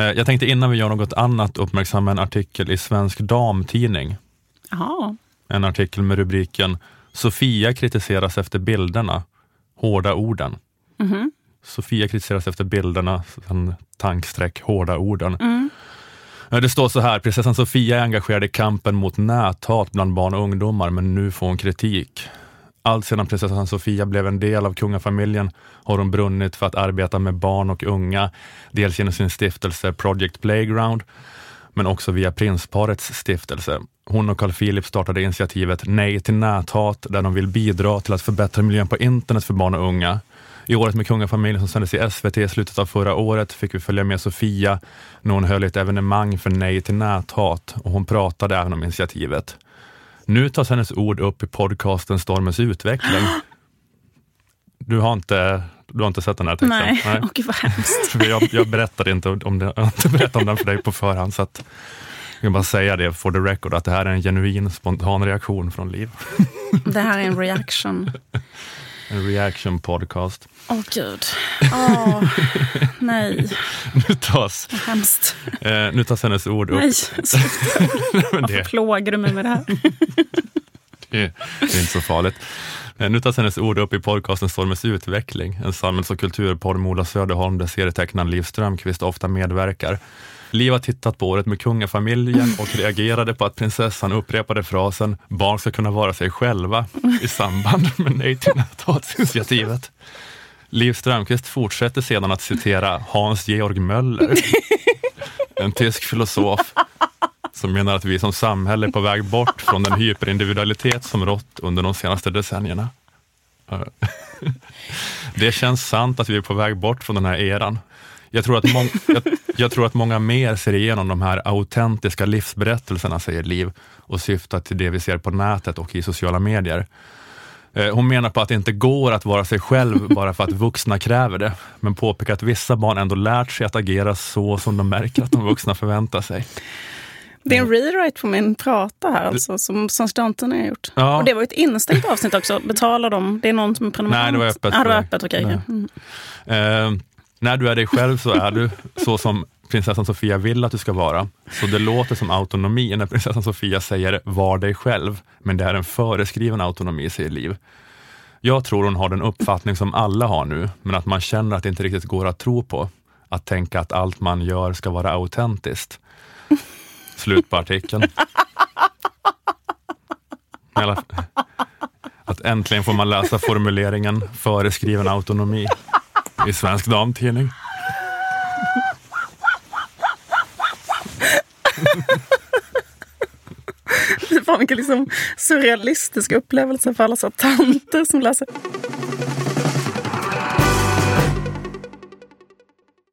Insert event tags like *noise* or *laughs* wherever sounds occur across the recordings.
Eh, jag tänkte innan vi gör något annat uppmärksamma en artikel i Svensk Damtidning. Jaha. En artikel med rubriken Sofia kritiseras efter bilderna, hårda orden. Mhm. Sofia kritiseras efter bilderna, sen tankstreck, hårda orden. Mm. Eh, Det står så här, prinsessan Sofia är engagerad i kampen mot näthat bland barn och ungdomar, men nu får hon kritik. Allt sedan prinsessan Sofia blev en del av kungafamiljen har hon brunnit för att arbeta med barn och unga, dels genom sin stiftelse Project Playground, men också via prinsparets stiftelse. Hon och Carl Philip startade initiativet Nej till näthat, där de vill bidra till att förbättra miljön på internet för barn och unga. I året med kungafamiljen som sändes i SVT i slutet av förra året fick vi följa med Sofia när hon höll ett evenemang för Nej till näthat och hon pratade även om initiativet. Nu tas hennes ord upp i podcasten Stormens utveckling. Du har inte, du har inte sett den här texten? Nej, och *laughs* gud vad hemskt. Jag, jag berättade inte om, det, jag inte berättat om den för dig på förhand, så att jag kan bara säga det for the record, att det här är en genuin spontan reaktion från Liv. Det här är en reaction. En reaction podcast. Åh gud. Åh, nej, *laughs* Nu tas, vad hemskt. eh, nu tas hennes ord upp. Nej, sluta. *laughs* Varför plågar du mig med det här? *laughs* det, det är inte så farligt. Eh, nu tas hennes ord upp i podcasten Stormens utveckling, en samhälls och kulturpodd med Ola Söderholm där serietecknaren Liv Strömquist ofta medverkar. Liv har tittat på året med kungafamiljen och reagerade på att prinsessan upprepade frasen “barn ska kunna vara sig själva” i samband med Nej till näthatsinitiativet. Liv Strömquist fortsätter sedan att citera Hans Georg Möller, en tysk filosof som menar att vi som samhälle är på väg bort från den hyperindividualitet som rått under de senaste decennierna. *laughs* Det känns sant att vi är på väg bort från den här eran. Jag tror, att mång- jag, jag tror att många mer ser igenom de här autentiska livsberättelserna, säger Liv, och syftar till det vi ser på nätet och i sociala medier. Eh, hon menar på att det inte går att vara sig själv bara för att vuxna kräver det, men påpekar att vissa barn ändå lärt sig att agera så som de märker att de vuxna förväntar sig. Det är en rewrite på min prata här alltså, som, som Stanton har gjort. Ja. Och det var ett instängt avsnitt också. Betalar de? Det är någon som är prenumerant? Nej, det var öppet Ah, det var öppet, okej. Nej. Mm. Eh, när du är dig själv så är du så som prinsessan Sofia vill att du ska vara. Så det låter som autonomi när prinsessan Sofia säger var dig själv, men det är en föreskriven autonomi, säger Liv. Jag tror hon har den uppfattning som alla har nu, men att man känner att det inte riktigt går att tro på. Att tänka att allt man gör ska vara autentiskt. Slut på artikeln. Alla- Att äntligen får man läsa formuleringen föreskriven autonomi i Svensk Damtidning. Fy fan vilken liksom surrealistisk upplevelse för alla så tanter som läser.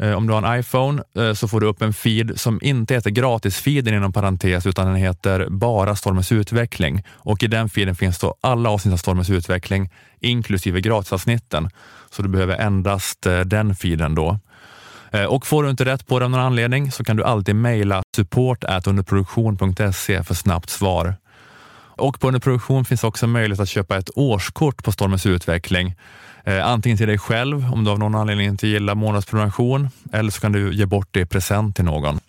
Eh, om du har en iPhone, eh, så får du upp en feed som inte heter gratisfeeden inom parentes, utan den heter bara Stormens utveckling. Och i den feeden finns då alla avsnitt av Stormens utveckling, inklusive gratisavsnitten. Så du behöver endast eh, den feeden då. Och får du inte rätt på det av någon anledning så kan du alltid mejla support underproduktion.se för snabbt svar. Och på Underproduktion finns också möjlighet att köpa ett årskort på Stormens utveckling. Eh, antingen till dig själv om du av någon anledning inte gillar månadsprenumeration eller så kan du ge bort det i present till någon.